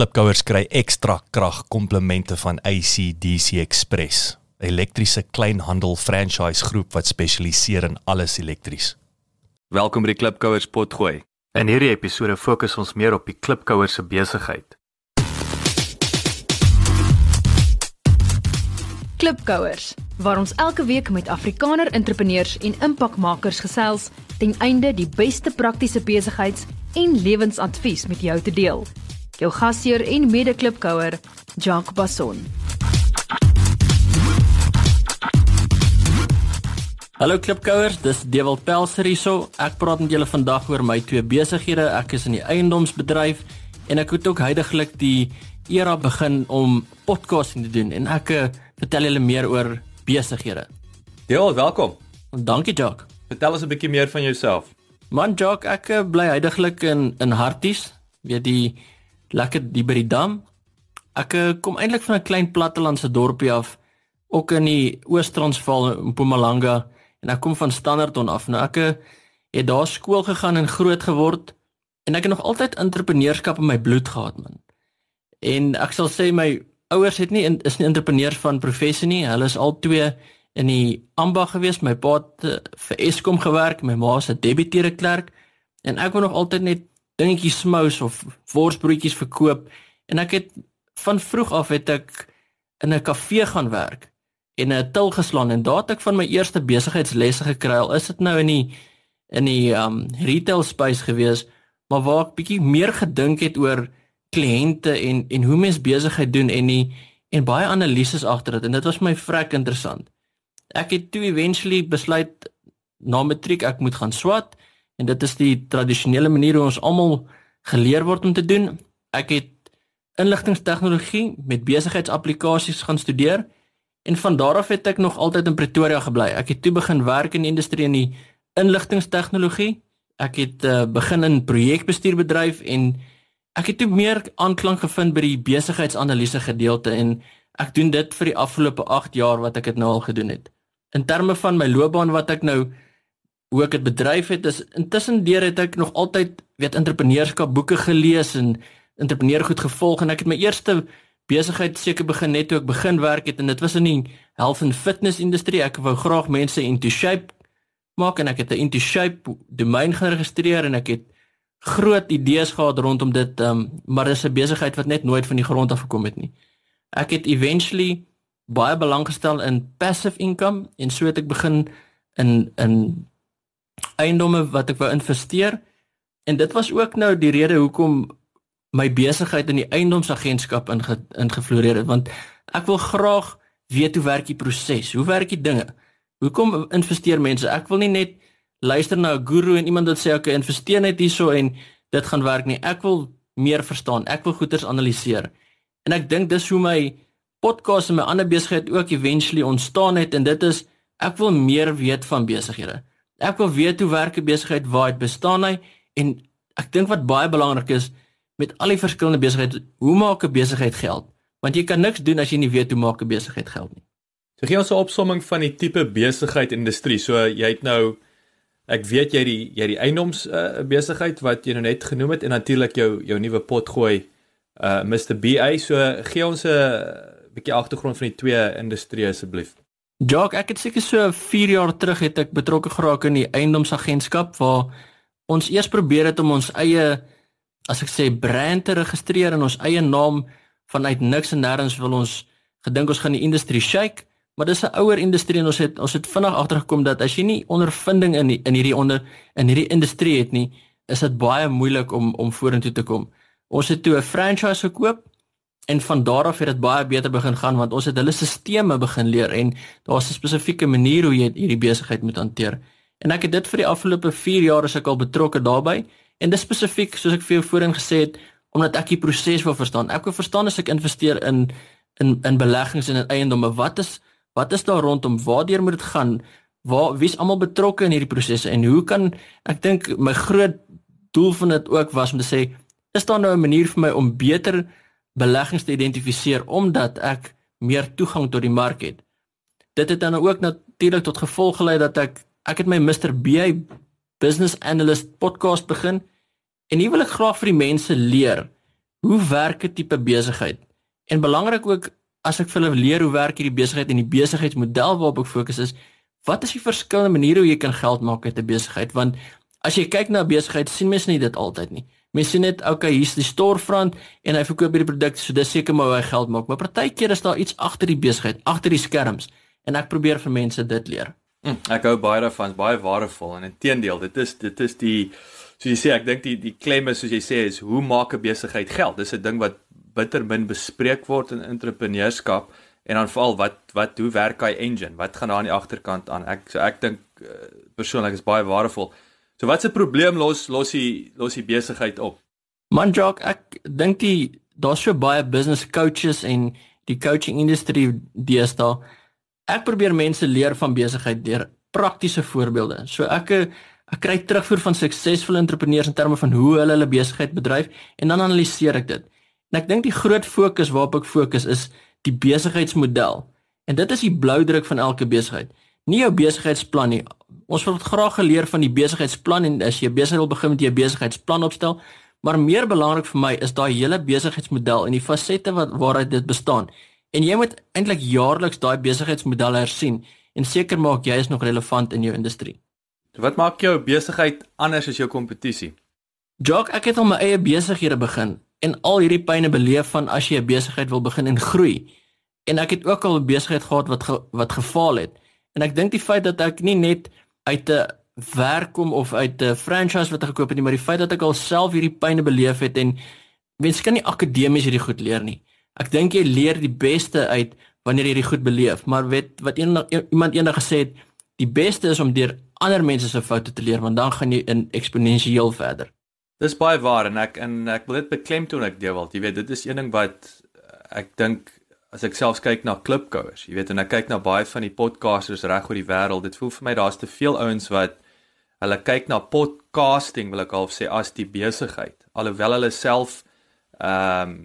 Klipkouers kry ekstra krag komplemente van ACDC Express, 'n elektriese kleinhandel franchise groep wat spesialiseer in alles elektries. Welkom by die Klipkouers potgooi. In hierdie episode fokus ons meer op die Klipkouers se besigheid. Klipkouers, waar ons elke week met Afrikaner entrepreneurs en impakmakers gesels ten einde die beste praktiese besigheids- en lewensadvies met jou te deel jou gasheer en mede-klipkouer, Jacques Basson. Hallo klipkouers, dis Dewald Pelser hierso. Ek praat met julle vandag oor my twee besighede. Ek is in die eiendomsbedryf en ek het ook heidaglik die era begin om podcasting te doen en ek uh, vertel julle meer oor besighede. Dewald, welkom. Dankie Jacques. Vertel ons 'n bietjie meer van jouself. Man Jacques, ek uh, bly heidaglik in in Harties, weet die lekker die by die dam. Ek uh, kom eintlik van 'n klein plattelandse dorpie af, ook in die Oos-Transvaal in Mpumalanga en ek kom van Standerton af. Nou ek uh, het daar skool gegaan en groot geword en ek het nog altyd entrepreneurskap in my bloed gehad man. En ek sal sê my ouers het nie is nie entrepreneurs van professie nie. Hulle is al twee in die ambag gewees. My pa het uh, vir Eskom gewerk, my ma se debiteure klerk en ek wou nog altyd net dingetjies smous of worsbroodjies verkoop. En ek het van vroeg af het ek in 'n kafee gaan werk en 'n til geslaan. En daar het ek van my eerste besigheidslesse gekry. Al is dit nou in die in die um retail space gewees maar waar ek bietjie meer gedink het oor kliënte en en hoe mens besigheid doen en die en baie analises agter dit en dit was my vrek interessant. Ek het toe eventually besluit na matriek ek moet gaan swat en dit is die tradisionele manier hoe ons almal geleer word om te doen. Ek het inligtingstegnologie met besigheidsaplikasies gaan studeer en van daar af het ek nog altyd in Pretoria gebly. Ek het toe begin werk in die industrie in die inligtingstegnologie. Ek het uh, begin in projekbestuurbedryf en ek het toe meer aanklank gevind by die besigheidsanalise gedeelte en ek doen dit vir die afgelope 8 jaar wat ek dit nou al gedoen het. In terme van my loopbaan wat ek nou hoe ek dit bedryf het is intussen deur het ek nog altyd weet entrepreneurskap boeke gelees en entrepreneurgoed gevolg en ek het my eerste besigheid seker begin net toe ek begin werk het en dit was in die health and fitness industrie. Ek wou graag mense into shape maak en ek het 'n into shape domein geregistreer en ek het groot idees gehad rondom dit um, maar dis 'n besigheid wat net nooit van die grond af gekom het nie. Ek het eventually baie belang gestel in passive income en so het ek begin in in eiendomme wat ek wou investeer. En dit was ook nou die rede hoekom my besigheid in die eiendomsagentskap inge, ingefloreer het want ek wil graag weet hoe werk die proses? Hoe werk die dinge? Hoekom investeer mense? Ek wil nie net luister na 'n guru en iemand wat sê okay investeer net hierso en dit gaan werk nie. Ek wil meer verstaan. Ek wil goeders analiseer en ek dink dis hoe my podcast en my ander besigheid ook eventually ontstaan het en dit is ek wil meer weet van besighede Ek wil weet hoe werk 'n besigheid, waar dit bestaan hy en ek dink wat baie belangrik is met al die verskillende besighede, hoe maak 'n besigheid geld? Want jy kan niks doen as jy nie weet hoe maak 'n besigheid geld nie. So gee ons 'n opsomming van die tipe besigheid industrie. So jy het nou ek weet jy die jy die eiendoms uh, besigheid wat jy nou net genoem het en natuurlik jou jou nuwe pot gooi uh Mr BA. So gee ons 'n bietjie agtergrond van die twee industrieë asseblief. Jock, ek het seker so 4 jaar terug het ek betrokke geraak in die eiendomsagentskap waar ons eers probeer het om ons eie as ek sê brand te registreer en ons eie naam vanuit niks en nêrens wil ons gedink ons gaan die industrie shake, maar dis 'n ouer industrie en ons het ons het vinnig agtergekom dat as jy nie ondervinding in die, in hierdie onder in hierdie industrie het nie, is dit baie moeilik om om vorentoe te kom. Ons het toe 'n franchise gekoop En van daar af het dit baie beter begin gaan want ons het hulle stelsels begin leer en daar's 'n spesifieke manier hoe jy hierdie besigheid moet hanteer. En ek het dit vir die afgelope 4 jaar as ek al betrokke daarbey en dis spesifiek soos ek vir jou voorheen gesê het omdat ek die proses wil verstaan. Ek wil verstaan as ek investeer in in in beleggings en in eiendomme, wat is wat is daar rondom? Waardeur moet dit gaan? Waar wie's almal betrokke in hierdie prosesse en hoe kan ek dink my groot doel van dit ook was om te sê is daar nou 'n manier vir my om beter beleggings te identifiseer omdat ek meer toegang tot die mark het. Dit het dan ook natuurlik tot gevolg gelei dat ek ek het my Mr BA Business Analyst podcast begin en hier wil ek graag vir die mense leer hoe werk 'n tipe besigheid? En belangrik ook as ek vir hulle leer hoe werk hierdie besigheid en die besigheidsmodel waarop ek fokus is, wat is die verskillende maniere hoe jy kan geld maak uit 'n besigheid? Want as jy kyk na besigheid, sien mense nie dit altyd nie. Mense net, okay, hier's die storefront en hy verkoop hierdie produk, so dis seker maar hoe hy geld maak. Maar partykeer is daar iets agter die besigheid, agter die skerms en ek probeer vir mense dit leer. Mm, ek hou baie daarvan, baie waardevol en inteendeel, dit is dit is die soos jy sê, ek dink die die klem is soos jy sê is hoe maak 'n besigheid geld? Dis 'n ding wat bitter min bespreek word in entrepreneurskap en dan veral wat wat hoe werk daai engine? Wat gaan daar aan die agterkant aan? Ek so ek dink uh, persoonlik is baie waardevol. So wat's 'n probleem los los die los die besigheid op? Man Jock, ek dink die daar's so baie business coaches en die coaching industrie deesdae. Ek probeer mense leer van besigheid deur praktiese voorbeelde. So ek ek kry terugvoer van suksesvolle entrepreneurs in terme van hoe hulle hulle besigheid bedryf en dan analiseer ek dit. En ek dink die groot fokus waarop ek fokus is die besigheidsmodel. En dit is die blou druk van elke besigheid. Nie jou besigheidsplan nie. Ons wil graag geleer van die besigheidsplan en as jy besigheid wil begin met jou besigheidsplan opstel, maar meer belangrik vir my is daai hele besigheidsmodel en die fasette wat waaruit dit bestaan. En jy moet eintlik jaarliks daai besigheidsmodel hersien en seker maak jy is nog relevant in jou industrie. Wat maak jou besigheid anders as jou kompetisie? Jock, ek het al my eie besighede begin en al hierdie pyne beleef van as jy 'n besigheid wil begin en groei. En ek het ook al 'n besigheid gehad wat ge, wat gefaal het. En ek dink die feit dat ek nie net uit 'n werk kom of uit 'n franchise wat ek gekoop het nie, maar die feit dat ek al self hierdie pyne beleef het en mens kan nie akademies hierdie goed leer nie. Ek dink jy leer die beste uit wanneer jy dit goed beleef, maar weet wat een, iemand eendag gesê het, die beste is om deur ander mense se foute te leer want dan gaan jy in eksponensieel verder. Dis baie waar en ek en ek wil dit beklemtoon ek Dewald, jy weet dit is een ding wat ek dink as ek selfs kyk na klipkouers, jy weet en ek kyk na baie van die podcasters reg oor die wêreld, dit voel vir my daar's te veel ouens wat hulle kyk na podcasting wil ek half sê as die besigheid, alhoewel hulle self ehm um,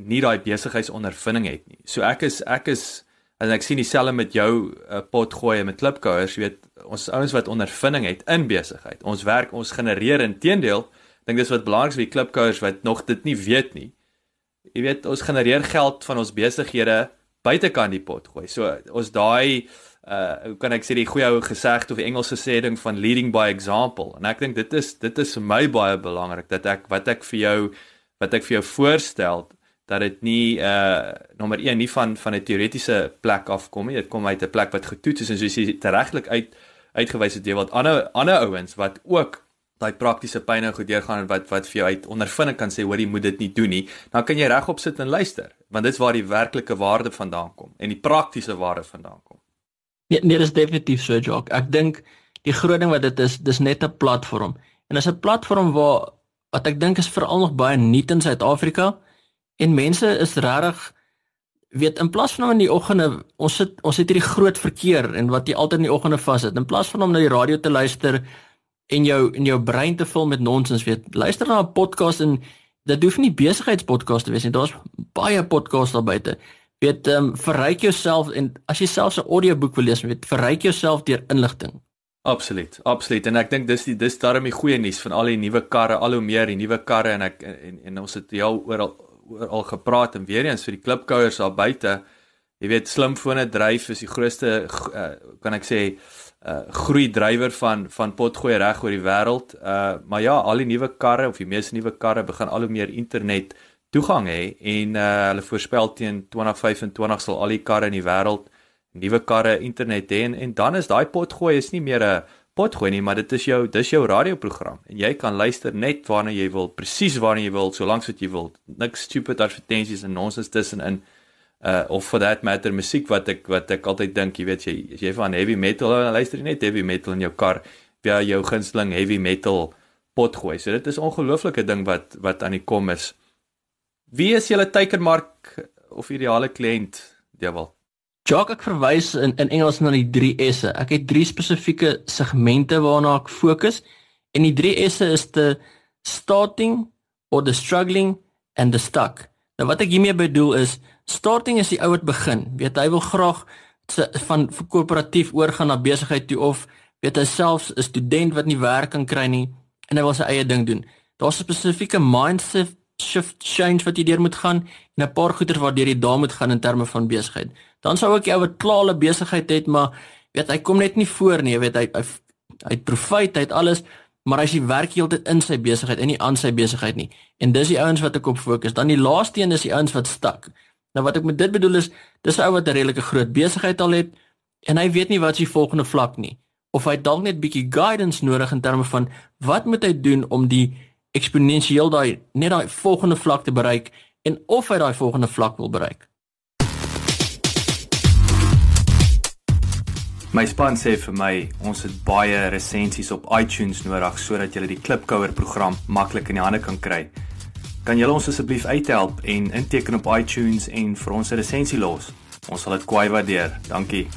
nie daai besigheidsondervinding het nie. So ek is ek is en ek sien dieselfde met jou uh, pot gooi met klipkouers, jy weet ons ouens wat ondervinding het in besigheid. Ons werk, ons genereer inteendeel dink dis wat belangrik is vir klipkouers wat nog dit nie weet nie. Jy weet ons genereer geld van ons besighede buitekant die pot gooi. So ons daai uh hoe kan ek sê die goeie ou gesegde of die Engelse sê ding van leading by example. En ek dink dit is dit is vir my baie belangrik dat ek wat ek vir jou wat ek vir jou voorstel dat dit nie uh nommer 1 nie van van 'n teoretiese plek afkom nie. Dit kom uit 'n plek wat getoets is en soos jy regtig uit uitgewys het jy wat ander ander ouens wat ook daai praktiese pyn nou goed deurgaan wat wat vir jou uit ondervinding kan sê hoor jy moet dit nie doen nie. Dan kan jy regop sit en luister want dit is waar die werklike waarde vandaan kom en die praktiese waarde vandaan kom. Nee nee dis definitief so Jock. Ek dink die groot ding wat dit is dis net 'n platform. En dis 'n platform waar wat ek dink is veral nog baie nuut in Suid-Afrika en mense is regtig weet in plaas van om in die oggende ons sit ons het hierdie groot verkeer en wat jy altyd in die oggende vas sit in plaas van om na die radio te luister en jou en jou brein te vul met nonsens weet. Luister na 'n podcast en dit hoef nie besigheidspodcast te wees nie. Daar's baie podcasts daar buite. Weet ehm um, verryk jouself en as jy selfs 'n audioboek wil lees weet verryk jouself deur inligting. Absoluut absoluut. En ek dink dis die dis daarmee goeie nuus van al die nuwe karre al hoe meer die nuwe karre en ek en, en ons het al oor al gepraat en weer eens vir die klipkouers daar buite. Jy weet slimfone dryf is die grootste uh, kan ek sê uh groei drywer van van potgooi reg oor die wêreld. Uh maar ja, al die nuwe karre of die meeste nuwe karre begin al hoe meer internet toegang hê en uh hulle voorspel teen 2025 sal al die karre in die wêreld nuwe karre internet hê en, en dan is daai potgooi is nie meer 'n potgooi nie, maar dit is jou dis jou radioprogram en jy kan luister net waarna jy wil, presies waarna jy wil, solank wat jy wil. Niks stupid advertensies en nonsens tussenin uh of for that matter musiek wat ek wat ek altyd dink, jy weet jy as jy van heavy metal luister jy net heavy metal in jou kar via jou gunsteling heavy metal pot gooi. So dit is 'n ongelooflike ding wat wat aan die kom is. Wie is julle teikenmark of ideale kliënt, Dewald? Jock ek verwys in in Engels na die 3 S'e. Ek het drie spesifieke segmente waarna ek fokus en die 3 S'e is the starting or the struggling and the stuck. Nou wat ek hiermee bedoel is starting is die ou wat begin. Weet hy wil graag van korporatief oorgaan na besigheid toe of weet hy selfs 'n student wat nie werk kan kry nie en hy wil sy eie ding doen. Daar's 'n spesifieke mindset shift change wat jy deur moet gaan en 'n paar goeders waardeur jy daar moet gaan in terme van besigheid. Dan sou ek jou wat klaar 'n besigheid het, maar weet hy kom net nie voor nie, weet hy hy hy het profit, hy het alles, maar hy sê werk heeltyd in sy besigheid en nie aan sy besigheid nie. En dis die ouens wat ek op fokus. Dan die laaste een is die ouens wat stak. Nou wat ek met dit bedoel is, dis 'n ou wat 'n redelike groot besigheid al het en hy weet nie wat sy volgende vlak nie of hy dalk net bietjie guidance nodig in terme van wat moet hy doen om die eksponensieel daai net daai volgende vlak te bereik en of hy daai volgende vlak wil bereik. My span sê vir my ons het baie resensies op iTunes nodig sodat jy die Klipkouer program maklik in die hande kan kry. Kan julle ons asseblief uithelp en inteken op iTunes en vir ons 'n resensie los? Ons sal dit kwai waardeer. Dankie.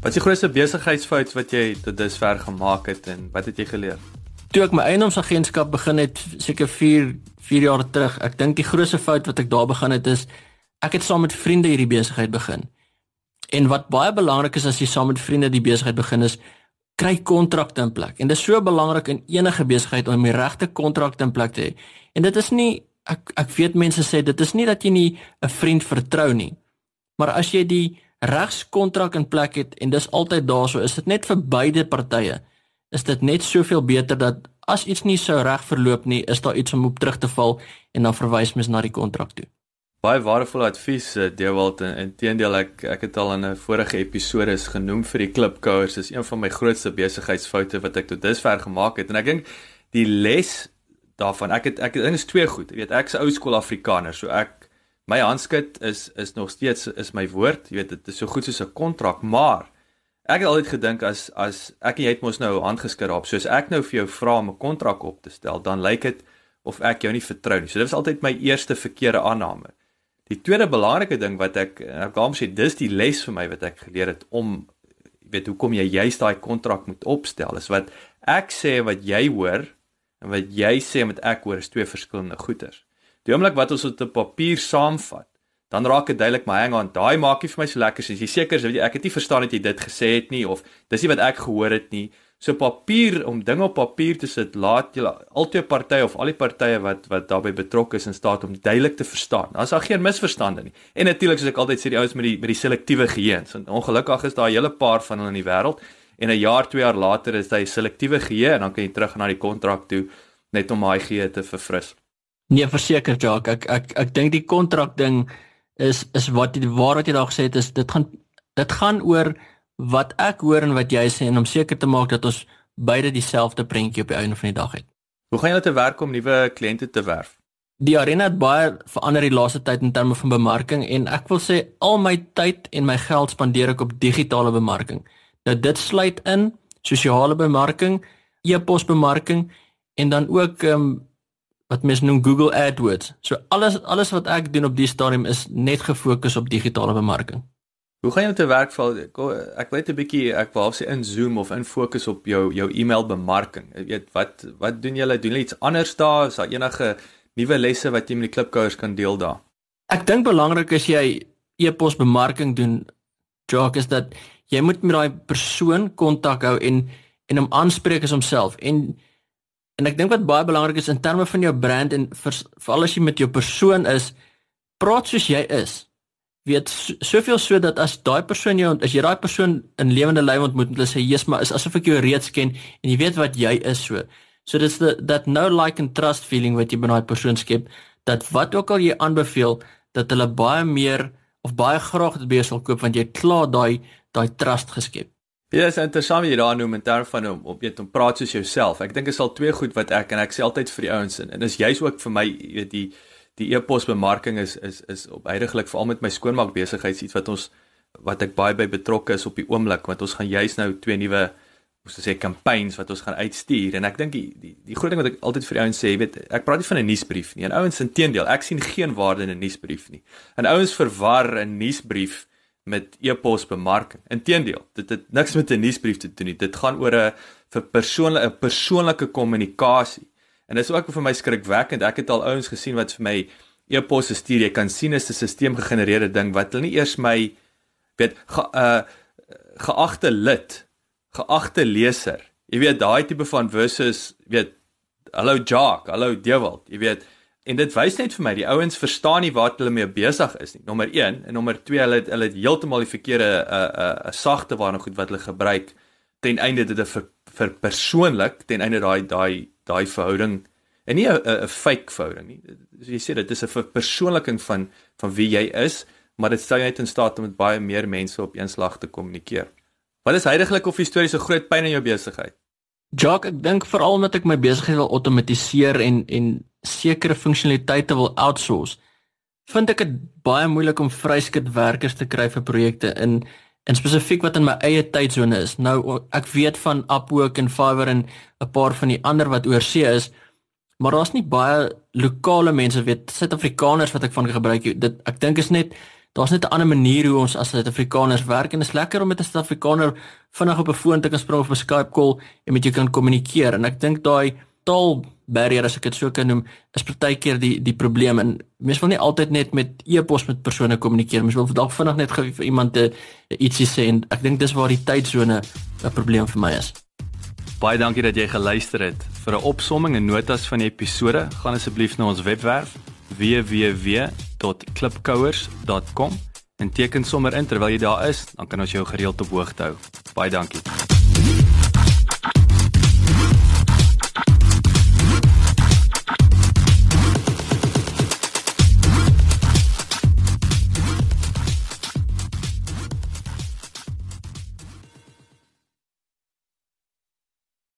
Wat is die grootste besigheidsfout wat jy tot dusver gemaak het en wat het jy geleer? Toe ek my eiendomsagentskap begin het seker 4 4 jaar terug, ek dink die grootste fout wat ek daar begin het is ek het saam met vriende hierdie besigheid begin. En wat baie belangrik is as jy saam met vriende die besigheid begin is kry kontrakte in plek. En dit is so belangrik in enige besigheid om die regte kontrakte in plek te hê. En dit is nie ek ek weet mense sê dit is nie dat jy nie 'n vriend vertrou nie. Maar as jy die regskontrak in plek het en dis altyd daarso, is dit net vir beide partye. Is dit net soveel beter dat as iets nie sou reg verloop nie, is daar iets om op terug te val en dan verwys mens na die kontrak toe. Baie waardevolle advies, eh, Dewald. Inteendeel ek ek het al in 'n vorige episode is genoem vir die klipkouers. Dis een van my grootste besigheidsfoute wat ek tot dusver gemaak het en ek dink die les daarvan ek het ek dink is twee goed. Jy weet ek's ou skool Afrikaner, so ek my handskit is is nog steeds is my woord. Jy weet dit is so goed soos 'n kontrak, maar ek het altyd gedink as as ek en jy het mos nou handgeskit daarop, soos ek nou vir jou vra om 'n kontrak op te stel, dan lyk dit of ek jou nie vertrou nie. So dit was altyd my eerste verkeerde aanname. Die tweede belangrike ding wat ek ek gaan sê dis die les vir my wat ek geleer het om weet hoekom jy juist daai kontrak moet opstel is wat ek sê wat jy hoor en wat jy sê met ek hoor is twee verskillende goeters. Die oomblik wat ons dit op papier saamvat, dan raak dit duidelik maar hang aan, daai maak nie vir my so lekker as jy seker is, ek het nie verstaan dat jy dit gesê het nie of dis nie wat ek gehoor het nie. So papier om dinge op papier te sit, laat jy albei partye of al die partye wat wat daarbey betrokke is in staat om duidelik te verstaan. Daar's al geen misverstande nie. En natuurlik soos ek altyd sê die ouens met die met die selektiewe geheue. Want ongelukkig is daar 'n hele paar van hulle in die wêreld en 'n jaar, 2 jaar later is hy selektiewe geheue en dan kan jy terug na die kontrak toe net om daai geheue te verfris. Nee, verseker Jacques, ek ek ek dink die kontrak ding is is wat die waar wat jy daar gesê het is dit gaan dit gaan oor wat ek hoor en wat jy sê en om seker te maak dat ons beide dieselfde prentjie op die einde van die dag het. Hoe gaan julle te werk om nuwe kliënte te werf? Die arena het baie verander die laaste tyd in terme van bemarking en ek wil sê al my tyd en my geld spandeer ek op digitale bemarking. Nou dit sluit in sosiale bemarking, e-pos bemarking en dan ook ehm um, wat mens noem Google AdWords. So alles alles wat ek doen op die stadium is net gefokus op digitale bemarking. Hoe gaan jy te werk val? Ek, weet 'n bietjie ek wou sê in Zoom of in fokus op jou jou e-mail bemarking. Jy weet wat wat doen julle? Doen julle iets anders daar? Is daar enige nuwe lesse wat jy met die klipkouers kan deel daar? Ek dink belangrik is jy e-pos bemarking doen. Jock is dat jy moet met daai persoon kontak hou en en hom aanspreek as homself en En ek dink wat baie belangrik is in terme van jou brand en veral as jy met jou persoon is, praat soos jy is. Weet soveel so dat as daai persoon jou as jy daai persoon in lewende lyf ontmoet, hulle sê Jesus, maar is asof ek jou reeds ken en jy weet wat jy is so. So dis the that no like and trust feeling wat jy by daai persoon skep dat wat ook al jy aanbeveel dat hulle baie meer of baie graag dit by jou sal koop want jy klaar daai daai trust geskep. Ja, dis interessant wat jy daar noem in terme van om op weet om praat soos jouself. Ek dink dit is al twee goed wat ek en ek sê altyd vir die ouens en, en dis juist ook vir my weet die die e-pos bemarking is is is op heidaglik veral met my skoonmaak besigheid iets wat ons wat ek baie by betrokke is op die oomblik want ons gaan juist nou twee nuwe moes sê campaigns wat ons gaan uitstuur en ek dink die, die die groot ding wat ek altyd vir die ouens sê, weet ek praat nie van 'n nuusbrief nie. En ouens inteendeel, ek sien geen waarde in 'n nuusbrief nie. En ouens verwar 'n nuusbrief met e-pos bemarking. Inteendeel, dit het niks met 'n nuusbrief te doen nie. Dit gaan oor 'n vir persoonlike 'n persoonlike kommunikasie. En dit is ook vir my skrikwekkend. Ek het al ouens gesien wat vir my e-posse stuur. Jy kan sien is 'n stelsel-gegenereerde ding wat hulle nie eers my weet ge, uh geagte lid, geagte leser. Jy weet daai tipe van versus weet hallo Jock, hallo Dewald, jy weet en dit wys net vir my die ouens verstaan nie wat hulle mee besig is nie. Nommer 1 en nommer 2 hulle het, hulle heeltemal die verkeerde 'n uh, 'n uh, 'n sagte waarna goed wat hulle gebruik ten einde dit vir vir persoonlik ten einde daai daai daai verhouding en nie 'n fake verhouding nie. So jy sê dit is 'n verpersoonliking van van wie jy is, maar dit stel jou net in staat om met baie meer mense op een slag te kommunikeer. Wat is heidaglik of histories 'n groot pyn in jou besigheid? Jock, ek dink veral omdat ek my besigheid wil outomatiseer en en sekere funksionaliteite wil outsource, vind ek dit baie moeilik om vryskut werkers te kry vir projekte in en spesifiek wat in my eie tydsone is. Nou ek weet van Upwork en Fiverr en 'n paar van die ander wat oorsee is, maar daar's nie baie lokale mense weet Suid-Afrikaners wat ek van gebruik. Dit ek dink is net daar's net 'n ander manier hoe ons as Suid-Afrikaners werk en is lekker om met 'n Suid-Afrikaner vinnig op 'n foon te kan spring of 'n Skype call en met jou kan kommunikeer en ek dink daai taal barrier as ek dit so kan noem is partykeer die die probleem en mense wil nie altyd net met e-pos met persone kommunikeer mense wil dalk vinnig net vir iemand ietsie sê en ek dink dis waar die tydsone 'n probleem vir my is Baie dankie dat jy geluister het. Vir 'n opsomming en notas van die episode, gaan asseblief na ons webwerf www.klipkouers.com en teken sommer in terwyl jy daar is, dan kan ons jou gereeld op hoogte hou. Baie dankie.